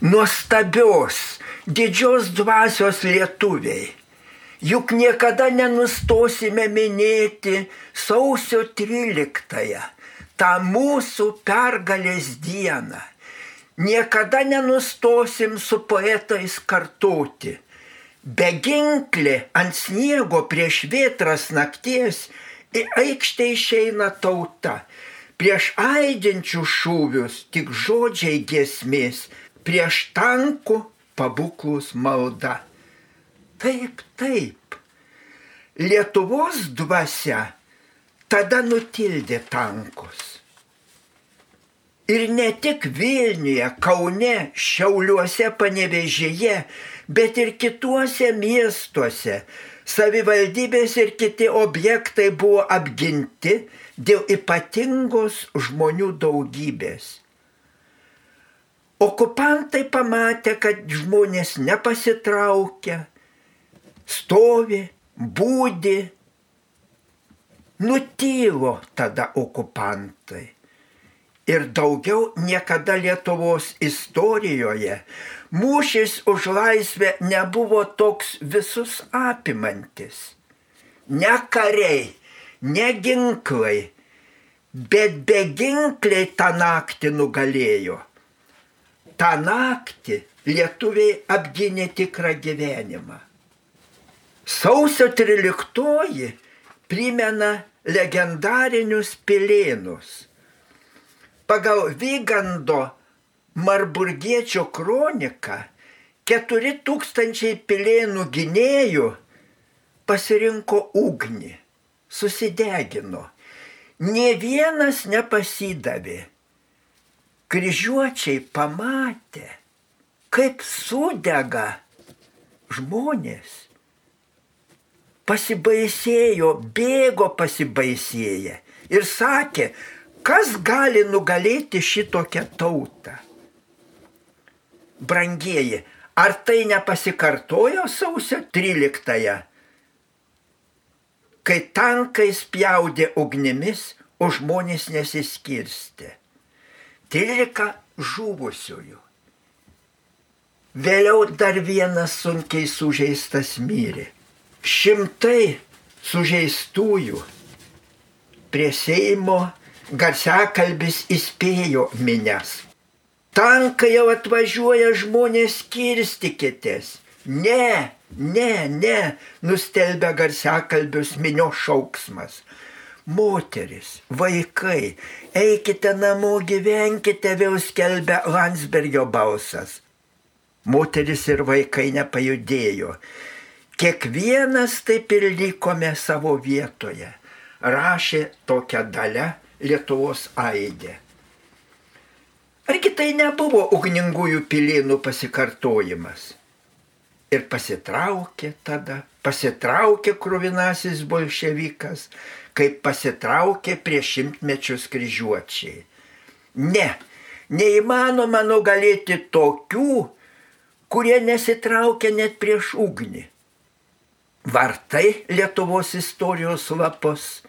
nuostabios, didžios dvasios lietuviai. Juk niekada nenustosime minėti sausio 13-ąją, tą mūsų pergalės dieną. Niekada nenustosim su poetais kartoti. Beginklė ant sniego prieš vėtras nakties į aikštę išeina tauta. Prieš aidinčių šūvius tik žodžiai giesmės, prieš tankų pabuklus malda. Taip, taip. Lietuvos dvasia tada nutildė tankus. Ir ne tik Vilniuje, Kaune, Šiauliuose, Panevežėje, bet ir kituose miestuose savivaldybės ir kiti objektai buvo apginti dėl ypatingos žmonių daugybės. Okupantai pamatė, kad žmonės nepasitraukia, stovi, būdi, nutylo tada okupantai. Ir daugiau niekada Lietuvos istorijoje mūšis už laisvę nebuvo toks visus apimantis. Ne kariai, ne ginklai, bet beginkliai tą naktį nugalėjo. Ta naktį lietuviai apgynė tikrą gyvenimą. Sausio 13 primena legendarinius pilėnus. Pagal Vygando Marburgiečio kroniką 4000 pilėnų gynėjų pasirinko ugnį, susidegino. Nie vienas nepasidavė. Kryžiuočiai pamatė, kaip sudega žmonės. Pasibaisėjo, bėgo pasibaisėję ir sakė, kas gali nugalėti šitokią tautą. Brangieji, ar tai nepasikartojo sausio 13-ąją, kai tankai spjaudė ugnimis, o žmonės nesiskirstė. 13 žuvusiųjų. Vėliau dar vienas sunkiai sužeistas mirė. Šimtai sužeistųjų prie Seimo garsiakalbis įspėjo minės. Tankai jau atvažiuoja žmonės kirstikitės. Ne, ne, ne, nustelbia garsiakalbius minio šauksmas moteris, vaikai, eikite namo, gyvenkite, vėl skelbia Landsbergio balsas. Moteris ir vaikai nepajudėjo. Kiekvienas taip ir likome savo vietoje, rašė tokią dalę Lietuvos aidė. Argi tai nebuvo ugningųjų pilėnų pasikartojimas? Ir pasitraukė tada, pasitraukė kruvinasis bolševikas, kaip pasitraukė prieš šimtmečius kryžiuočiai. Ne, neįmanoma nugalėti tokių, kurie nesitraukia net prieš ugnį. Vartai Lietuvos istorijos lapus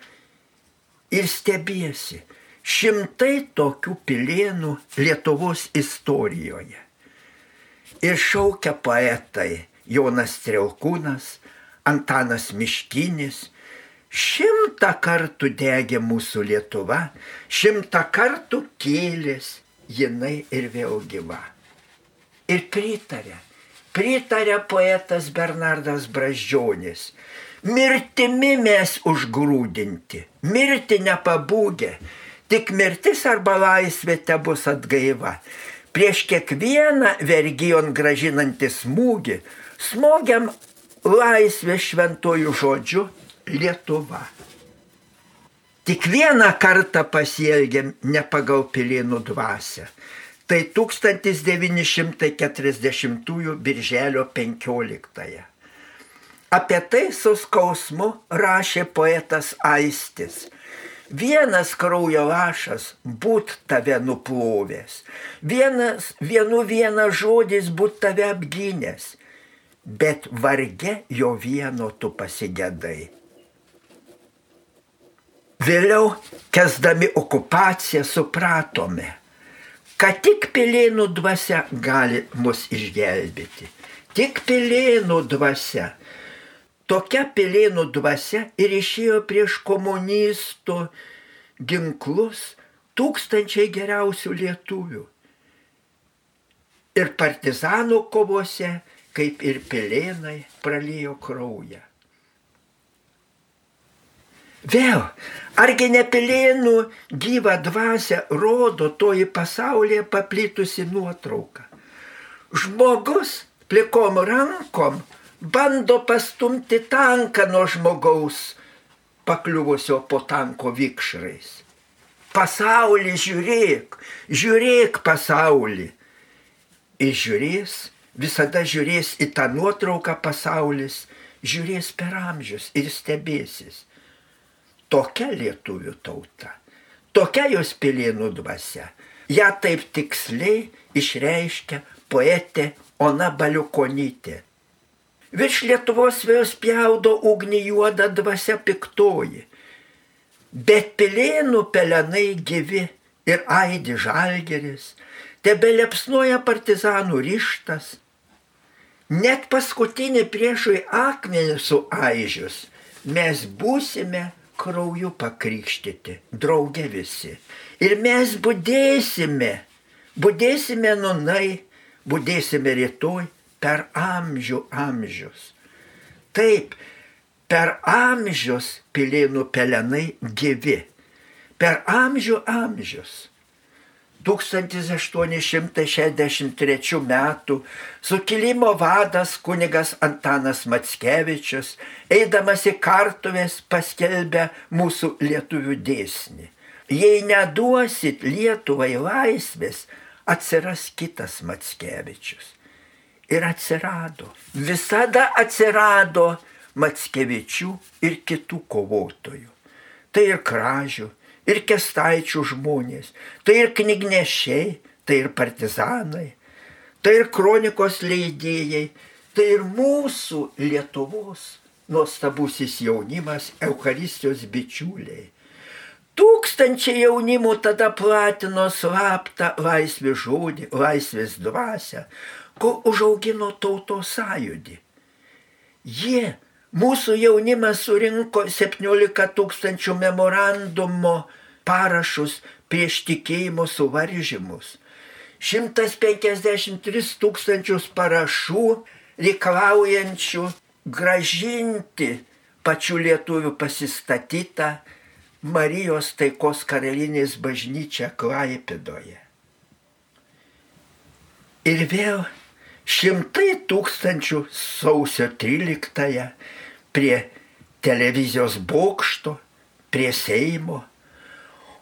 ir stebiesi šimtai tokių pilėnų Lietuvos istorijoje. Ir šaukia poetai Jonas Trelkūnas, Antanas Miškinis, Šimtą kartų degė mūsų Lietuva, šimtą kartų kėlės jinai ir vėl gyva. Ir pritarė, pritarė poetas Bernardas Bražionis. Mirtimi mes užgrūdinti, mirti nepabūgę, tik mirtis arba laisvė te bus atgaiva. Prieš kiekvieną vergijon gražinantį smūgį, smogiam laisvę šventojų žodžiu Lietuva. Tik vieną kartą pasielgėm ne pagal pilėnų dvasę. Tai 1940 birželio 15. Apie tai su skausmu rašė poetas Aistis. Vienas kraujo lašas būt tave nuplovęs, vienas, vienu vienas žodis būt tave apgynęs, bet varge jo vieno tu pasigėdai. Vėliau, kesdami okupaciją, supratome, kad tik pilėnų dvasia gali mus išgelbėti. Tik pilėnų dvasia. Tokia pilėnų dvasia ir išėjo prieš komunistų ginklus tūkstančiai geriausių lietuvių. Ir partizanų kovose, kaip ir pilėnai, pralijo kraują. Vėl, argi nepilėnų gyvą dvasę rodo toji pasaulyje paplitusi nuotrauka. Žmogus plikom rankom bando pastumti tanką nuo žmogaus pakliuvusio po tanko vikšrais. Pasaulį žiūrėk, žiūrėk pasaulį. Ir žiūrės, visada žiūrės į tą nuotrauką pasaulis, žiūrės per amžius ir stebėsis tokia lietuvių tauta, tokia jos pilėnų dvasia. Ja taip tiksliai išreiškia poetė Ona Baliukonytė. Virš Lietuvos vėl spjaudo ugnį juodą dvasia piktoji. Bet pilėnų pelenai gyvi ir aidi žalgeris, tebe lepsnuoja partizanų ryštas. Net paskutinį priešui akmenį su aižius mes būsime krauju pakrikštyti, draugė visi. Ir mes būdėsime, būdėsime nunai, būdėsime rytoj per amžių amžius. Taip, per amžius pilėnų pelenai gyvi, per amžių amžius. 1863 metų sukilimo vadas kunigas Antanas Matskevičius, eidamas į kartuvės, paskelbė mūsų lietuvių dėsnį. Jei neduosit Lietuvai laisvės, atsiras kitas Matskevičius. Ir atsirado, visada atsirado Matskevičių ir kitų kovotojų. Tai ir kražių, ir kestaičių žmonės, tai ir knygnešiai, tai ir partizanai, tai ir kronikos leidėjai, tai ir mūsų Lietuvos nuostabusis jaunimas, Euharistijos bičiuliai. Tūkstančiai jaunimų tada platino slaptą laisvės žodį, laisvės dvasę, kol užaugino tautos sąjūdį. Jie, mūsų jaunimas surinko 17 tūkstančių memorandumo parašus prieš tikėjimo suvaržymus. 153 tūkstančius parašų reikalaujančių gražinti pačių lietuvių pasistatytą Marijos taikos karalinės bažnyčią Klaipidoje. Ir vėl šimtai tūkstančių sausio 13-ąją prie televizijos bokšto, prie Seimo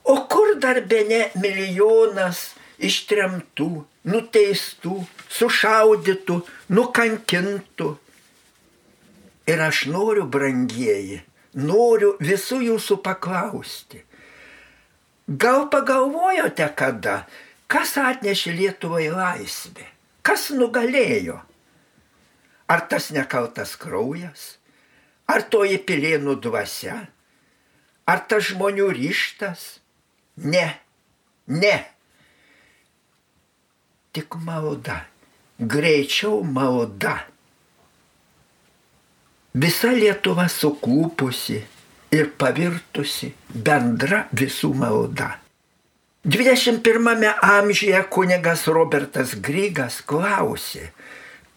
O kur dar be ne milijonas ištremtų, nuteistų, sušaudytų, nukankintų. Ir aš noriu, brangieji, noriu visų jūsų paklausti. Gal pagalvojote kada, kas atnešė Lietuvai laisvę? Kas nugalėjo? Ar tas nekaltas kraujas? Ar toji pilėnų dvasia? Ar tas žmonių ryštas? Ne, ne. Tik malda, greičiau malda. Visa Lietuva sukūpusi ir pavirtusi bendra visų malda. 21 amžiuje kunigas Robertas Grygas klausė,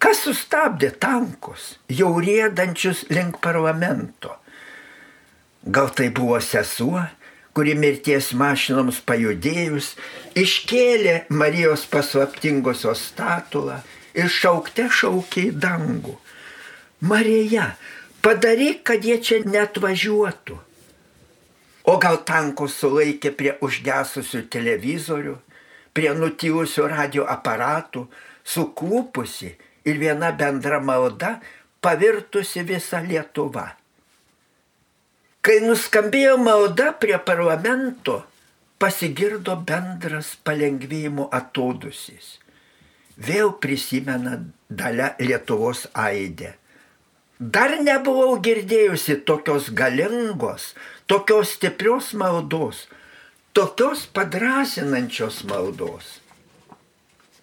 kas sustabdė tankus, jau rėdančius link parlamento. Gal tai buvo sesuo, kuri mirties mašinoms pajudėjus iškėlė Marijos paslaptingosios statulą ir šaukte šaukė į dangų. Marija, padaryk, kad jie čia net važiuotų. O gal tankus sulaikė prie užgesusių televizorių, prie nutylusių radio aparatų, suklūpusi ir viena bendra malda pavirtusi visą Lietuvą. Kai nuskambėjo malda prie parlamento, pasigirdo bendras palengvėjimo atodusis. Vėl prisimena dalę Lietuvos aidę. Dar nebuvau girdėjusi tokios galingos, tokios stiprios maldos, tokios padrasinančios maldos.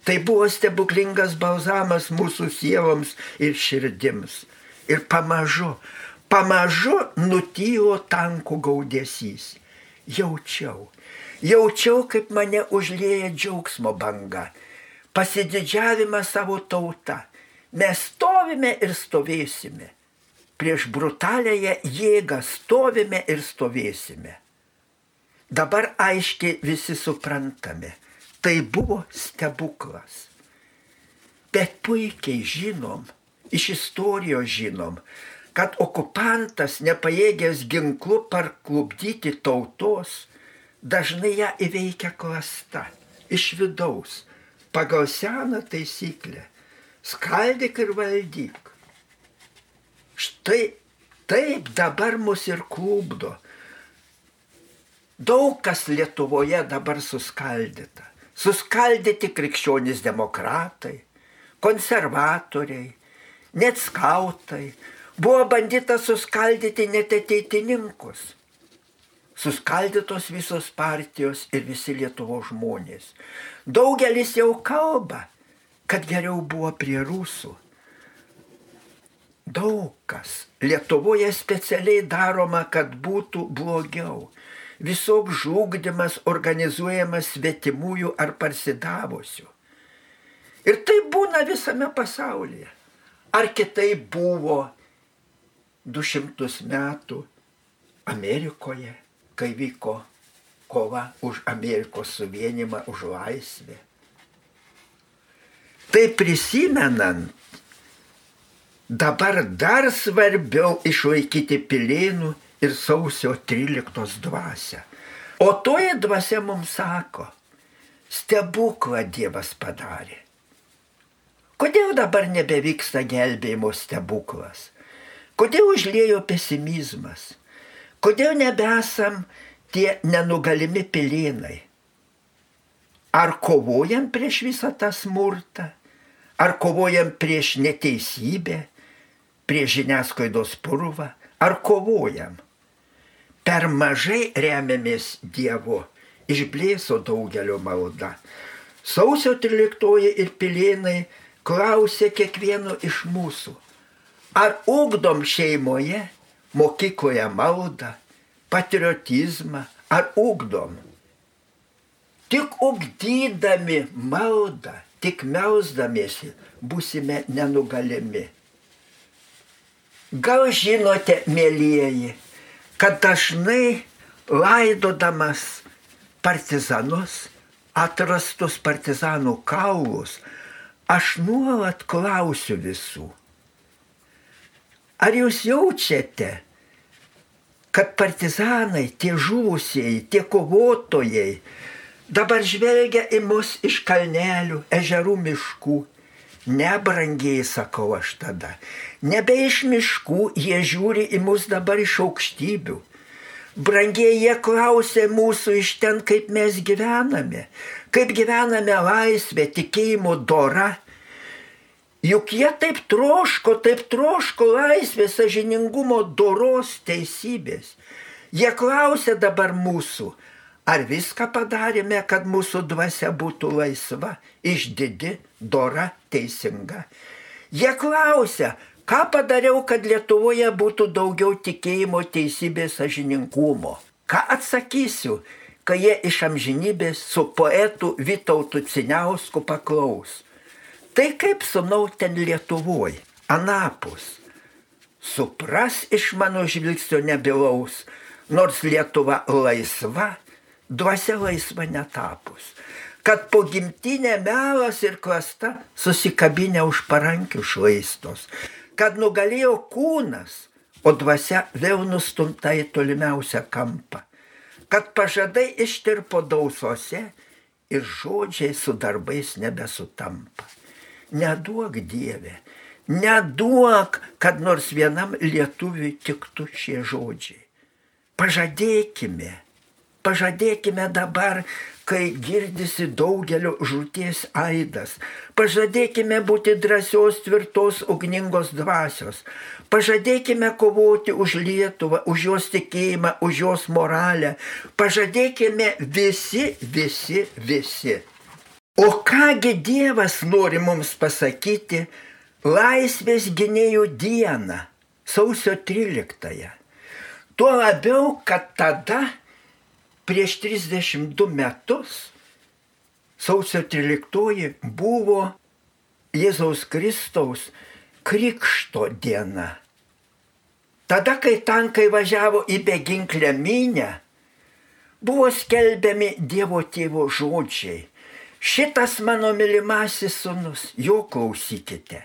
Tai buvo stebuklingas balzamas mūsų sieloms ir širdims. Ir pamažu, pamažu nutylo tankų gaudesys. Jaučiau, jaučiau, kaip mane užlėja džiaugsmo banga, pasididžiavimą savo tautą. Mes stovime ir stovėsime. Prieš brutalėje jėgą stovime ir stovėsime. Dabar aiškiai visi suprantame Tai buvo stebuklas. Bet puikiai žinom, iš istorijos žinom, kad okupantas nepajėgęs ginklu parklubdyti tautos, dažnai ją įveikia klasta iš vidaus, pagal seną taisyklę - skaldyk ir valdyk. Štai taip dabar mus ir klubdo. Daug kas Lietuvoje dabar suskaldyta suskaldyti krikščionys demokratai, konservatoriai, net skautai. Buvo bandyta suskaldyti net ateitininkus. Suskaldytos visos partijos ir visi Lietuvo žmonės. Daugelis jau kalba, kad geriau buvo prie rusų. Daug kas Lietuvoje specialiai daroma, kad būtų blogiau visoks žūgdymas organizuojamas svetimųjų ar parsidavusių. Ir tai būna visame pasaulyje. Ar kitai buvo 200 metų Amerikoje, kai vyko kova už Amerikos suvienimą, už laisvę. Tai prisimenant, dabar dar svarbiau išlaikyti pilėnų ir sausio 13 dvasia. O toji dvasia mums sako, stebuklą Dievas padarė. Kodėl dabar nebevyksta gelbėjimo stebuklas? Kodėl užlėjo pesimizmas? Kodėl nebesam tie nenugalimi pilėnai? Ar kovojam prieš visą tą smurtą? Ar kovojam prieš neteisybę, prieš žiniasklaidos purvą? Ar kovojam? Per mažai remiamės Dievu, išblėso daugelio malda. Sausio 13 ir pilėnai klausė kiekvieno iš mūsų, ar ugdom šeimoje, mokykloje maldą, patriotizmą, ar ugdom. Tik ugdydami maldą, tik melsdamiesi, busime nenugalimi. Gal žinote, mėlyjeji, kad dažnai laidodamas partizanus, atrastus partizanų kaulus, aš nuolat klausiu visų. Ar jūs jaučiate, kad partizanai, tie žuvusieji, tie kovotojai dabar žvelgia į mus iš kalnelių, ežerų miškų? Nebrangiai sakau aš tada. Nebe iš miškų jie žiūri į mus dabar iš aukštybių. Brangiai jie klausė mūsų iš ten, kaip mes gyvename, kaip gyvename laisvė, tikėjimo dora. Juk jie taip troško, taip troško laisvės, sažiningumo, doros, teisybės. Jie klausė dabar mūsų, Ar viską padarėme, kad mūsų dvasia būtų laisva, išdidi, dora, teisinga? Jie klausia, ką padariau, kad Lietuvoje būtų daugiau tikėjimo, teisybės, sažininkumo? Ką atsakysiu, kai jie iš amžinybės su poetu Vytautu Ciniausku paklaus? Tai kaip sunau ten Lietuvoje, anapus. Supras iš mano žvilgsnio nebilaus, nors Lietuva laisva, dvasia laisva netapus. Kad po gimtinė melas ir klasta susikabinę už parankių šlaistos. Kad nugalėjo kūnas, o dvasia vėl nustumta į tolimiausią kampą. Kad pažadai ištirpo dausose ir žodžiai su darbais nebesutampa. Neduok Dieve, neduok, kad nors vienam lietuviui tiktų šie žodžiai. Pažadėkime Pažadėkime dabar, kai girdisi daugelio žūties aidas. Pažadėkime būti drąsios, tvirtos, ugningos dvasios. Pažadėkime kovoti už Lietuvą, už jos tikėjimą, už jos moralę. Pažadėkime visi, visi, visi. O kągi Dievas nori mums pasakyti laisvės gynėjų dieną, sausio 13-ąją. Tuo labiau, kad tada, prieš 32 metus, sausio 13 buvo Jėzaus Kristaus krikšto diena. Tada, kai tankai važiavo į beginklę minę, buvo skelbiami Dievo tėvo žodžiai. Šitas mano mylimasis sunus, jo klausykite.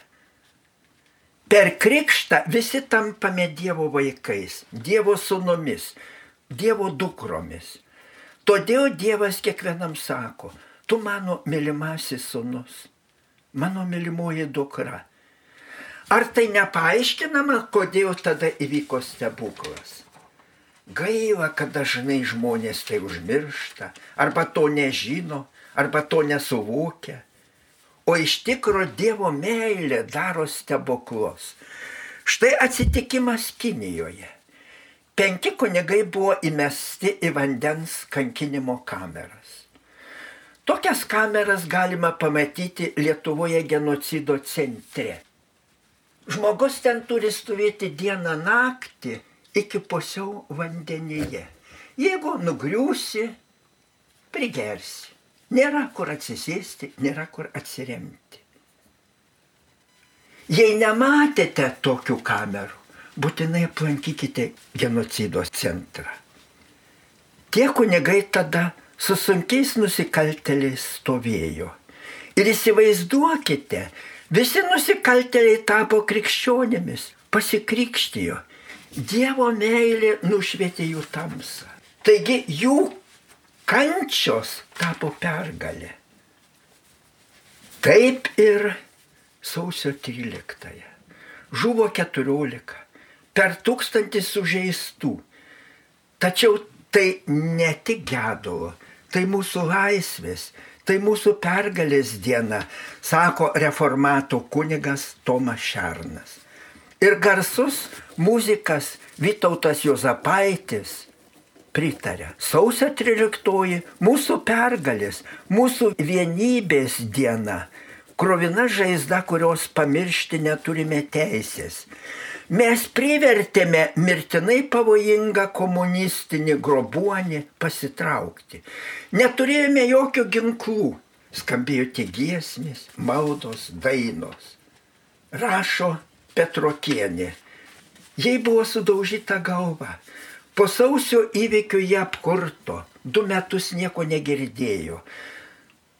Per krikštą visi tampame Dievo vaikais, Dievo sunomis, Dievo dukromis. Todėl Dievas kiekvienam sako, tu mano mylimasis sunus, mano mylimoji dukra. Ar tai nepaaiškinama, kodėl tada įvyko stebuklas? Gaila, kad dažnai žmonės tai užmiršta, arba to nežino, arba to nesuvokia. O iš tikro Dievo meilė daro stebuklus. Štai atsitikimas Kinijoje. Penki kunigai buvo įmesti į vandens kankinimo kameras. Tokias kameras galima pamatyti Lietuvoje genocido centre. Žmogus ten turi stovėti dieną naktį iki pusiau vandenyje. Jeigu nugriūsi, prigersi. Nėra kur atsisėsti, nėra kur atsiremti. Jei nematėte tokių kamerų, būtinai aplankykite genocido centrą. Tie kunigai tada su sunkiais nusikalteliais stovėjo. Ir įsivaizduokite, visi nusikalteliai tapo krikščionėmis, pasikrikštijo. Dievo meilė nušvietė jų tamsą. Taigi jų kančios tapo pergalė. Taip ir sausio 13-ąją. Žuvo 14, per tūkstantį sužeistų. Tačiau tai ne tik gedulo, tai mūsų laisvės, tai mūsų pergalės diena, sako reformato kunigas Tomas Šernas. Ir garsus muzikas Vytautas Jozapaitis pritarė. Sausio 13 mūsų pergalės, mūsų vienybės diena, krovina žaizda, kurios pamiršti neturime teisės. Mes privertėme mirtinai pavojingą komunistinį grobuonį pasitraukti. Neturėjome jokių ginklų. Skambėjo tik giesmės, maldos, dainos. Rašo Petrokienė. Jei buvo sudaužyta galva, Po sausio įvykių jie apkurto, du metus nieko negirdėjo,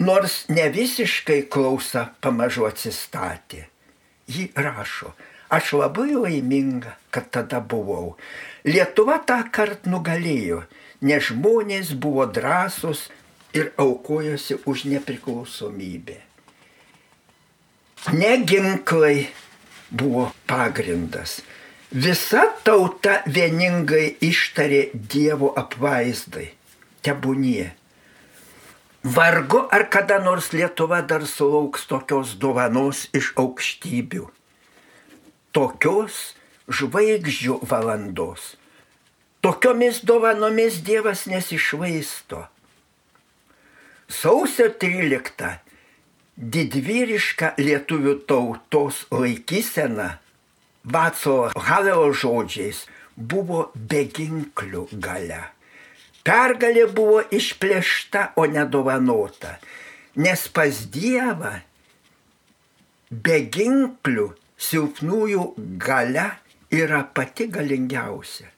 nors ne visiškai klausa pamažu atsistatė. Ji rašo, aš labai laiminga, kad tada buvau. Lietuva tą kartą nugalėjo, nes žmonės buvo drąsus ir aukojosi už nepriklausomybę. Ne ginklai buvo pagrindas, Visa tauta vieningai ištarė Dievo apvaizdai. Tebūnie. Vargu ar kada nors Lietuva dar sulauks tokios dovanos iš aukštybių. Tokios žvaigždžių valandos. Tokiomis dovanomis Dievas nesišvaisto. Sausio 13 didvyriška lietuvių tautos laikysena Vaco Havelo žodžiais buvo beginklių gale. Pergalė buvo išplėšta, o nedovanota, nes pas Dievą beginklių silpnųjų gale yra pati galingiausia.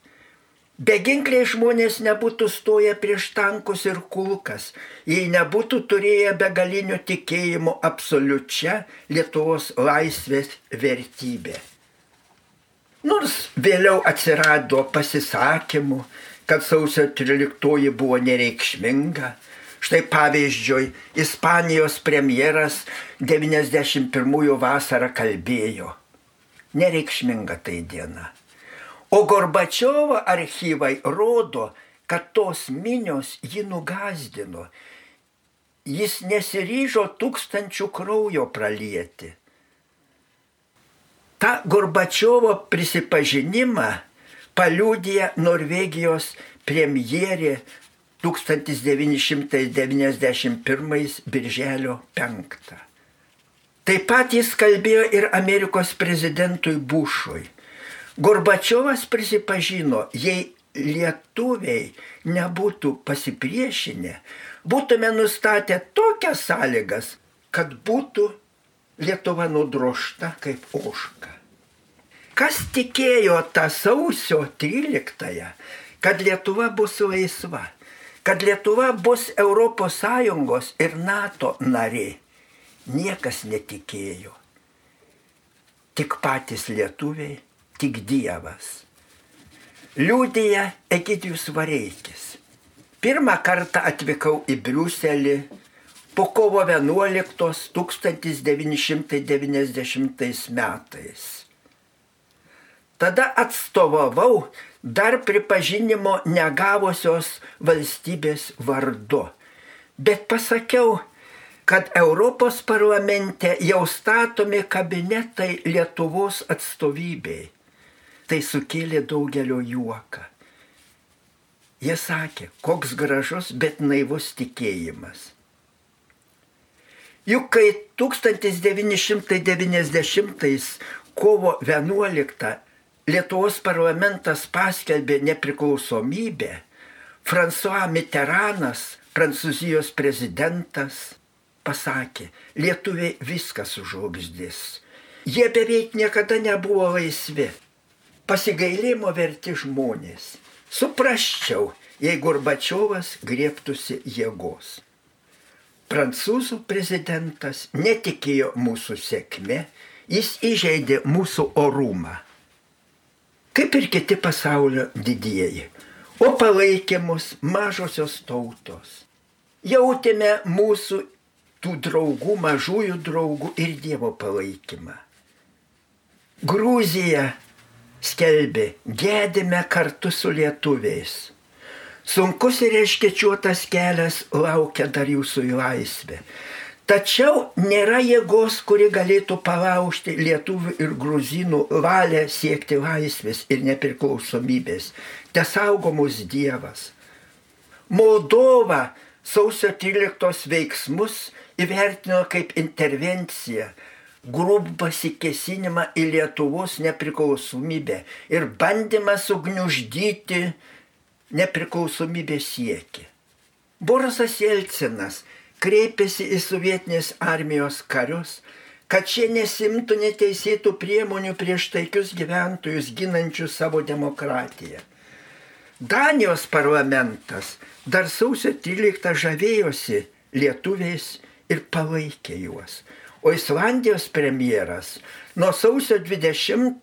Beginkliai žmonės nebūtų stoję prieš tankus ir kulkas, jei nebūtų turėję begalinio tikėjimo absoliučia Lietuvos laisvės vertybė. Nors vėliau atsirado pasisakymų, kad sausio 13 buvo nereikšminga. Štai pavyzdžiui, Ispanijos premjeras 91 vasarą kalbėjo. Nereikšminga tai diena. O Gorbačiovo archyvai rodo, kad tos minios jį nugazdino. Jis nesiryžo tūkstančių kraujo pralieti tą Gorbačiovo prisipažinimą paliūdė Norvegijos premjerė 1991 birželio 5. Taip pat jis kalbėjo ir Amerikos prezidentui Bušui. Gorbačiovas prisipažino, jei lietuviai nebūtų pasipriešinę, būtume nustatę tokias sąlygas, kad būtų Lietuva nudrošta kaip oška. Kas tikėjo tą sausio 13-ąją, kad Lietuva bus laisva, kad Lietuva bus ES ir NATO narė, niekas netikėjo. Tik patys lietuviai, tik Dievas. Liūdėja Egidijus Vareikis. Pirmą kartą atvykau į Briuselį po kovo 11 1990 metais. Tada atstovavau dar pripažinimo negavusios valstybės vardu. Bet pasakiau, kad Europos parlamente jau statomi kabinetai Lietuvos atstovybei. Tai sukėlė daugelio juoką. Jie sakė, koks gražus, bet naivus tikėjimas. Juk kai 1990 kovo 11 Lietuvos parlamentas paskelbė nepriklausomybę, François Mitteranas, Prancūzijos prezidentas, pasakė, lietuviai viskas sužlugdys. Jie beveik niekada nebuvo laisvi. Pasigailimo verti žmonės. Suprasčiau, jei Gorbačiovas griebtųsi jėgos. Prancūzų prezidentas netikėjo mūsų sėkme, jis įžeidė mūsų orumą. Kaip ir kiti pasaulio didieji. O palaikė mus mažosios tautos. Jautėme mūsų tų draugų, mažųjų draugų ir Dievo palaikymą. Grūzija skelbė, gedime kartu su lietuviais. Sunkus ir iškečiuotas kelias laukia dar jūsų į laisvę. Tačiau nėra jėgos, kuri galėtų palaužti lietuvių ir gruzinų valią siekti laisvės ir nepriklausomybės. Te saugomus Dievas. Moldova sausio 13 veiksmus įvertino kaip intervenciją grūb pasikesinimą į Lietuvos nepriklausomybę ir bandymą sugniuždyti nepriklausomybės siekį. Borisas Jelcinas kreipėsi į sovietinės armijos karius, kad šie nesimtų neteisėtų priemonių prieš taikius gyventojus ginančius savo demokratiją. Danijos parlamentas dar sausio 13 žavėjosi lietuviais ir palaikė juos. O Islandijos premjeras nuo sausio 20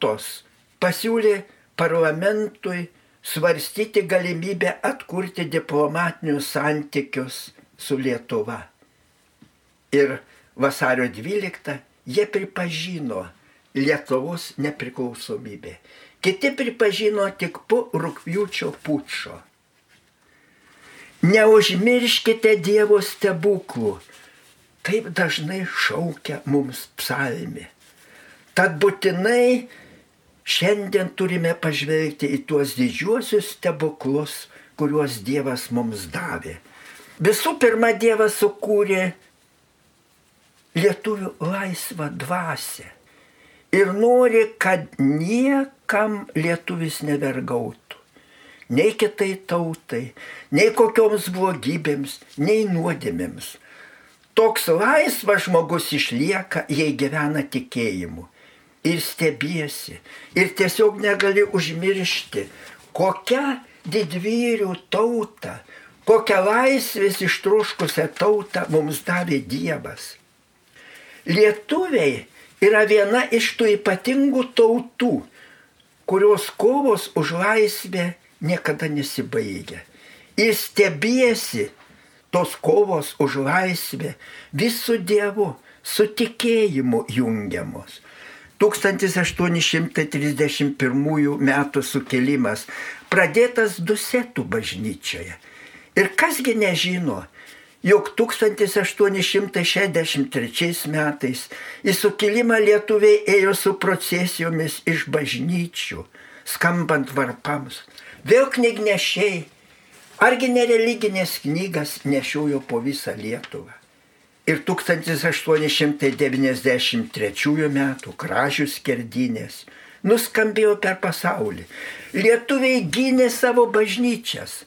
pasiūlė parlamentui svarstyti galimybę atkurti diplomatinius santykius su Lietuva. Ir vasario 12 jie pripažino Lietuvos nepriklausomybę. Kiti pripažino tik po rūpjūčio pučio. Neužmirškite Dievo stebuklų taip dažnai šaukia mums psalmi. Tad būtinai šiandien turime pažvelgti į tuos didžiuosius stebuklus, kuriuos Dievas mums davė. Visų pirma, Dievas sukūrė lietuvių laisvą dvasę ir nori, kad niekam lietuvis nevergautų. Nei kitai tautai, nei kokioms blogybėms, nei nuodėmėms Toks laisvas žmogus išlieka, jei gyvena tikėjimu. Ir stebiesi. Ir tiesiog negali užmiršti, kokią didvyrių tautą, kokią laisvės ištroškusią tautą mums davė Dievas. Lietuviai yra viena iš tų ypatingų tautų, kurios kovos už laisvę niekada nesibaigia. Ir stebiesi, tos kovos už laisvę visų dievų su tikėjimu jungiamos. 1831 m. sukilimas pradėtas Dusetų bažnyčioje. Ir kasgi nežino, jog 1863 metais į sukilimą lietuviai ėjo su procesijomis iš bažnyčių, skambant varpams. Vėl knygnešiai Argi nereliginės knygas nešiojo po visą Lietuvą. Ir 1893 metų kražių skerdynės nuskambėjo per pasaulį. Lietuviai gynė savo bažnyčias.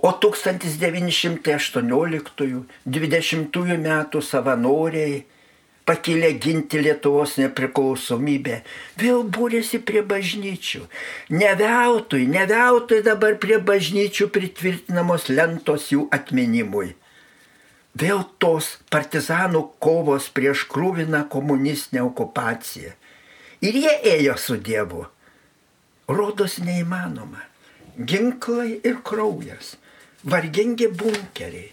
O 1918-20 metų savanoriai pakilę ginti Lietuvos nepriklausomybę, vėl būrėsi prie bažnyčių. Ne veltui, ne veltui dabar prie bažnyčių pritvirtinamos lentos jų atminimui. Vėl tos partizanų kovos prieš krūviną komunistinę okupaciją. Ir jie ėjo su Dievu. Rodos neįmanoma. Ginklai ir kraujas, vargingi bunkeriai,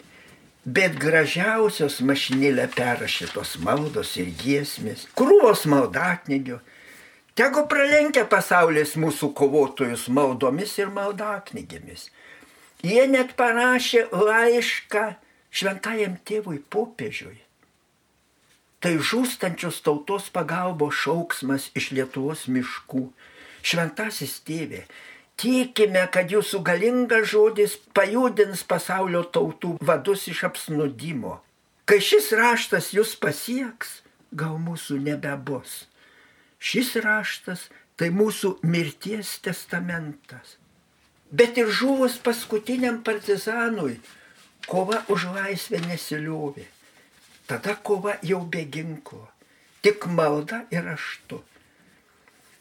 bet gražiausios mašinėlė perrašytos maldos ir giesmės, krūvos maldaknygių. Tegu pralenkia pasaulis mūsų kovotojus maldomis ir maldaknygėmis. Jie net parašė laišką šventajam tėvui popiežiui. Tai žūstančios tautos pagalbos šauksmas iš Lietuvos miškų. Šventasis tėvė, Tikime, kad jūsų galingas žodis pajudins pasaulio tautų vadus iš apsnudimo. Kai šis raštas jūs pasieks, gal mūsų nebebus. Šis raštas tai mūsų mirties testamentas. Bet ir žuvus paskutiniam partizanui, kova už laisvę nesiliovė. Tada kova jau be ginklo, tik malda ir raštu.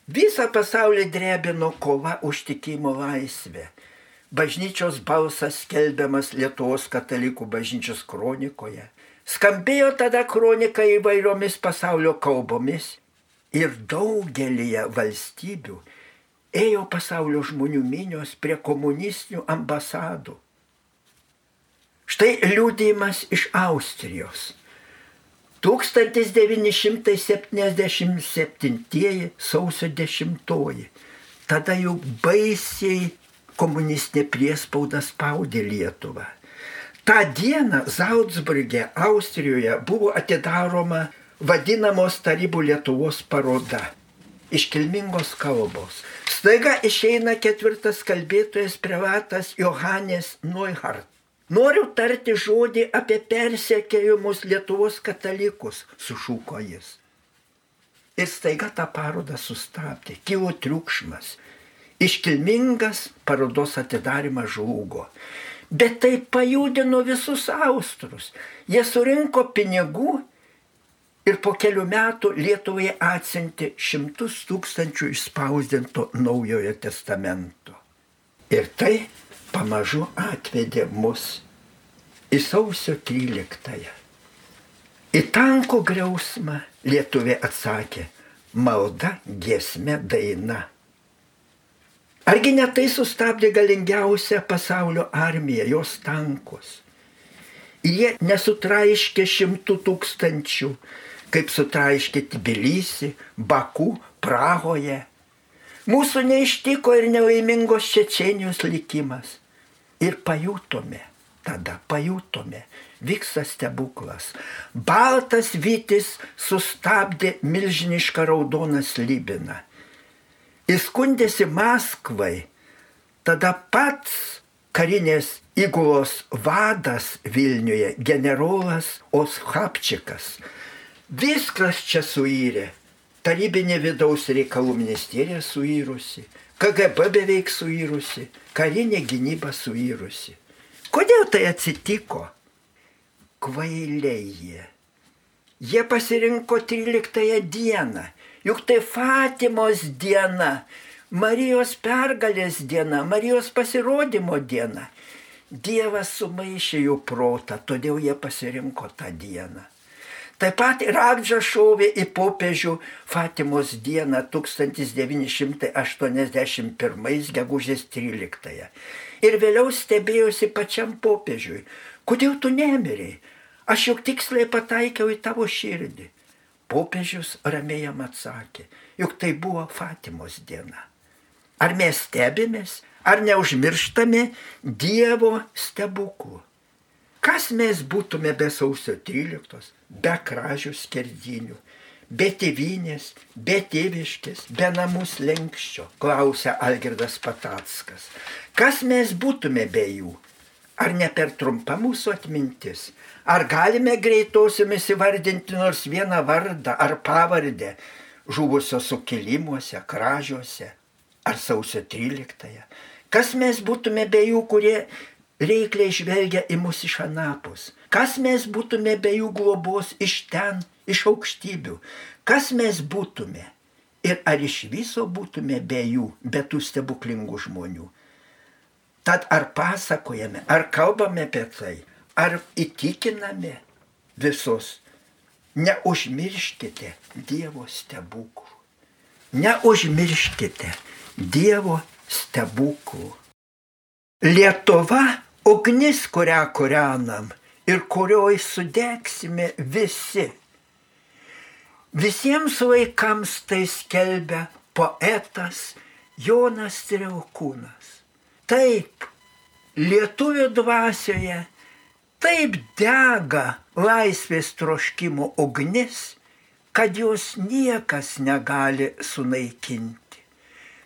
Visą pasaulį drebino kova už tikimo laisvę. Bažnyčios balsas skelbiamas Lietuvos katalikų bažnyčios kronikoje. Skambėjo tada kronika įvairiomis pasaulio kalbomis ir daugelįje valstybių ėjo pasaulio žmonių minios prie komunistinių ambasadų. Štai liūdėjimas iš Austrijos. 1977 sausio 10. Tada jau baisiai komunistinė priespauda spaudė Lietuvą. Ta diena Zaudsburgė, Austrijoje buvo atidaroma vadinamos tarybų Lietuvos paroda. Iškilmingos kalbos. Staiga išeina ketvirtas kalbėtojas privatas Johannes Neuhardt Noriu tarti žodį apie persekėjimus Lietuvos katalikus, sušūko jis. Ir staiga tą parodą sustabdė, kilo triukšmas. Iškilmingas parodos atidarimas žlugo. Bet tai pajudino visus austrus. Jie surinko pinigų ir po kelių metų Lietuvai atsinti šimtus tūkstančių išspausdinto Naujojo testamento. Ir tai pamažu atvedė mus į sausio 13-ąją. Į tanko griausmą lietuvė atsakė malda, giesmė, daina. Argi ne tai sustabdė galingiausią pasaulio armiją, jos tankus. Ir jie nesutraiškė šimtų tūkstančių, kaip sutraiškė Tbilisi, Baku, Prahoje. Mūsų neištiko ir nelaimingos Čečenijos likimas ir pajutome, tada pajutome, vyksta stebuklas. Baltas vytis sustabdė milžinišką raudoną slybiną. Įskundėsi Maskvai, tada pats karinės įgulos vadas Vilniuje, generolas Oshapčikas. Viskas čia suyrė. Tarybinė vidaus reikalų ministerija suirusi, KGB beveik suirusi, karinė gynyba suirusi. Kodėl tai atsitiko? Kvailiai jie. Jie pasirinko 13 dieną, juk tai Fatimos diena, Marijos pergalės diena, Marijos pasirodymo diena. Dievas sumaišė jų protą, todėl jie pasirinko tą dieną. Taip pat Radža šovė į popiežių Fatimos dieną 1981 gegužės 13. Ir vėliau stebėjosi pačiam popiežiui. Kodėl tu nemiriai? Aš juk tiksliai pataikiau į tavo širdį. Popiežius ramiai jam atsakė, juk tai buvo Fatimos diena. Ar mes stebimės, ar neužmirštame Dievo stebuklų? Kas mes būtume be sausio 13, be kražių skerdinių, be tėvynės, be tėviškės, be namus lenkščio, klausia Algirdas Patackas. Kas mes būtume be jų? Ar ne per trumpa mūsų atmintis? Ar galime greitosiomis įvardinti nors vieną vardą ar pavardę žuvusio sukilimuose, kražiuose ar sausio 13-ąją? Kas mes būtume be jų, kurie reikliai žvelgia į mus iš anapus? Kas mes būtume be jų globos iš ten, iš aukštybių? Kas mes būtume? Ir ar iš viso būtume be jų, be tų stebuklingų žmonių? Tad ar pasakojame, ar kalbame apie tai, ar įtikiname visus, neužmirškite Dievo stebuklų. Neužmirškite Dievo stebuklų. Lietuva - ugnis, kurią kūrenam ir kurioj sudegsime visi. Visiems vaikams tai skelbia poetas Jonas Triaukūnas. Taip, lietuvių dvasioje taip dega laisvės troškimo ugnis, kad jos niekas negali sunaikinti.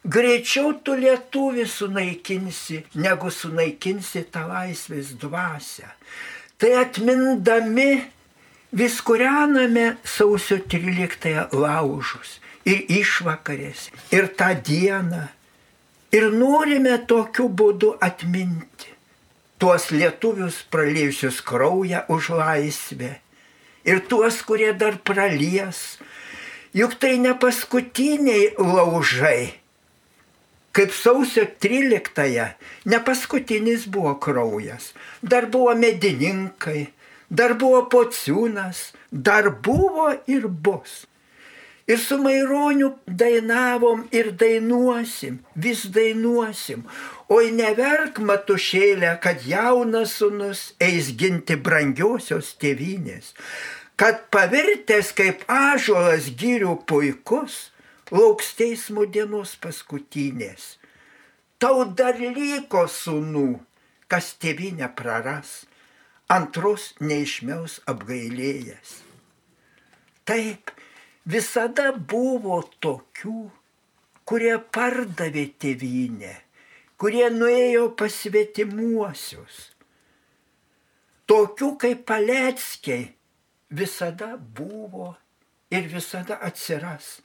Greičiau tu lietuvį sunaikinsi, negu sunaikinsi tą laisvės dvasę. Tai atmindami vis kūrename sausio 13 laužus ir išvakarės, ir tą dieną Ir norime tokiu būdu atminti tuos lietuvius praliejusius kraują už laisvę ir tuos, kurie dar pralies. Juk tai ne paskutiniai laužai. Kaip sausio 13-ąją, ne paskutinis buvo kraujas, dar buvo medininkai, dar buvo pociūnas, dar buvo ir bus. Ir su Maironiu dainavom ir dainuosim, vis dainuosim. Oi neverk matušėlę, kad jaunas sunus eis ginti brangiosios tėvynės, kad pavirtęs kaip ažuolas gyrių puikus, lauks teismo dienos paskutinės. Tau dar liko sunų, kas tėvynę praras, antros neišmiaus apgailėjęs. Taip, visada buvo tokių, kurie pardavė tėvynę, kurie nuėjo pasvetimuosius. Tokių kaip paleckiai visada buvo ir visada atsiras.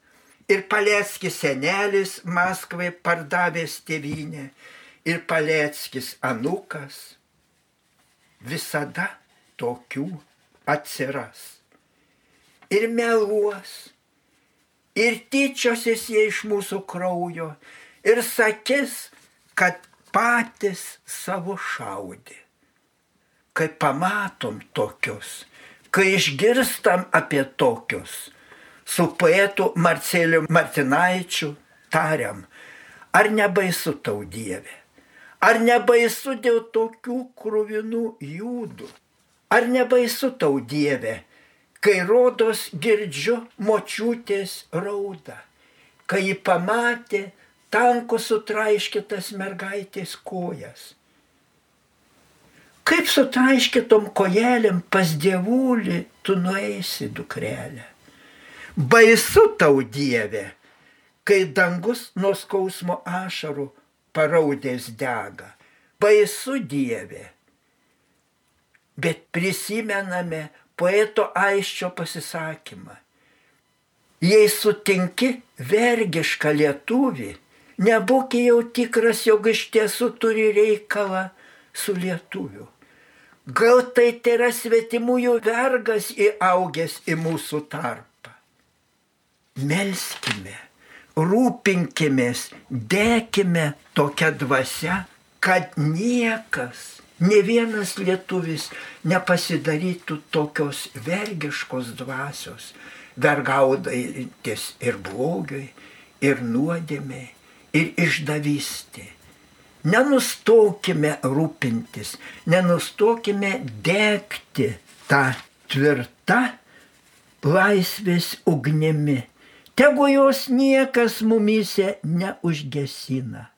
Ir Paleckis senelis Maskvai pardavęs tėvynę, ir Paleckis anukas. Visada tokių atsiras ir meluos, ir tyčiosis jie iš mūsų kraujo, ir sakys, kad patys savo šaudė. Kai pamatom tokius, kai išgirstam apie tokius, su poetu Marceliu Martinaičiu tariam, ar nebaisu tau Dieve, ar nebaisu dėl tokių krūvinų jūdų, ar nebaisu tau Dieve, kai rodos girdžiu močiutės raudą, kai ji pamatė tanko sutraiškytas mergaitės kojas. Kaip sutraiškytom kojelėm pas dievulį tu nueisi, dukrelė. Baisu tau Dieve, kai dangus nuo skausmo ašarų paraudės dega. Baisu Dieve. Bet prisimename poeto aiščio pasisakymą. Jei sutinki vergišką lietuvį, nebūk jau tikras, jog iš tiesų turi reikalą su lietuviu. Gal tai yra svetimųjų vergas įaugęs į mūsų tarpą. Melskime, rūpinkimės, dėkime tokią dvasę, kad niekas Ne vienas lietuvis nepasidarytų tokios vergiškos dvasios, vergaudantis ir blogiui, ir nuodėmiai, ir išdavystė. Nenustokime rūpintis, nenustokime degti tą tvirtą laisvės ugnimi. Tegu jos niekas mumise neužgesina